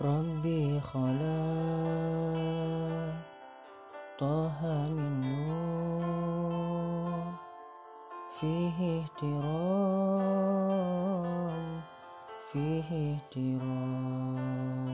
ربي خلا طه من نور. فيه احترام فيه احترام.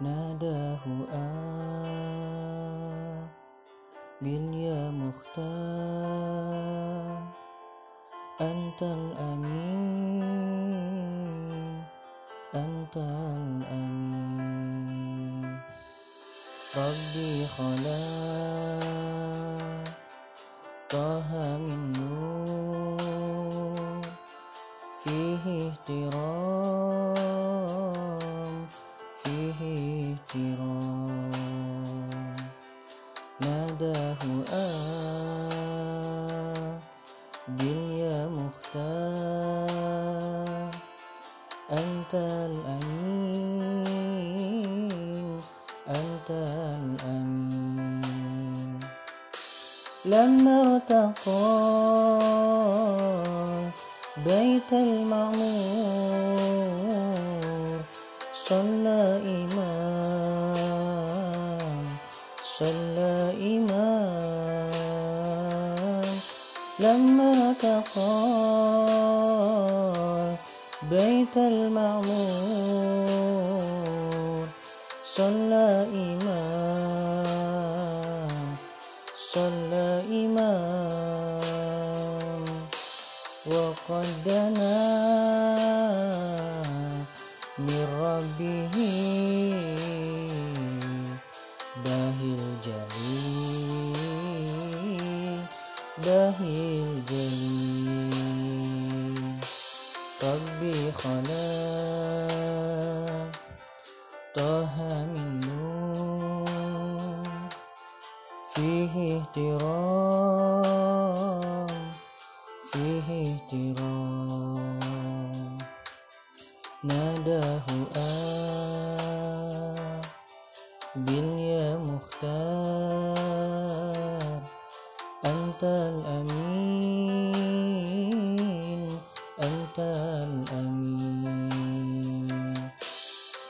ناداه آه باليا مختار. أنت الأمين. أنت الأمين. ربي خلا طه من نور. فيه احترام فيه احترام. ناداه آه أنت الأمين أنت الأمين. لما ارتقى بيت المعمور صلى إمام صلى إمام. لما ارتقى بيت المعمور. صلى إمام. صلى إمام. وقد دنا من ربه باهي الجليل باهي الجليل. ربي خلا طه من نور فيه احترام فيه احترام. ناداه آه باليا مختار أنت الأمين.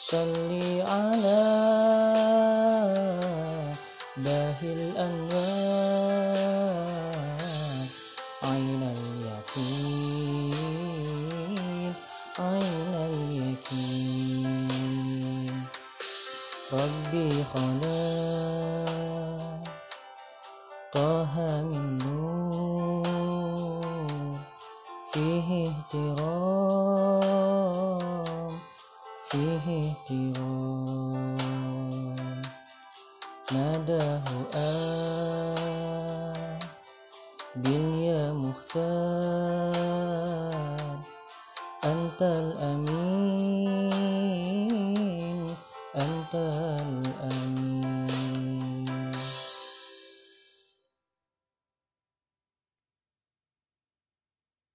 صلي على باهي الأنوار. عين اليقين عين اليقين. ربي خلا طه من ناداه آه باليا مختار أنت الأمين أنت الأمين